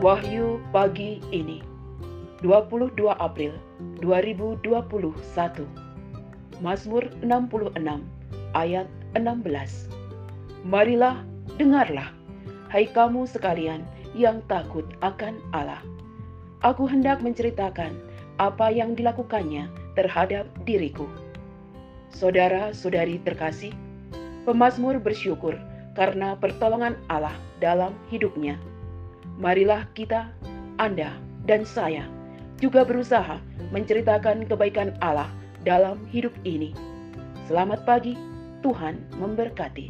Wahyu pagi ini 22 April 2021 Mazmur 66 ayat 16 Marilah dengarlah hai kamu sekalian yang takut akan Allah. Aku hendak menceritakan apa yang dilakukannya terhadap diriku. Saudara-saudari terkasih Pemazmur bersyukur karena pertolongan Allah dalam hidupnya marilah kita, Anda, dan saya juga berusaha menceritakan kebaikan Allah dalam hidup ini. Selamat pagi, Tuhan memberkati.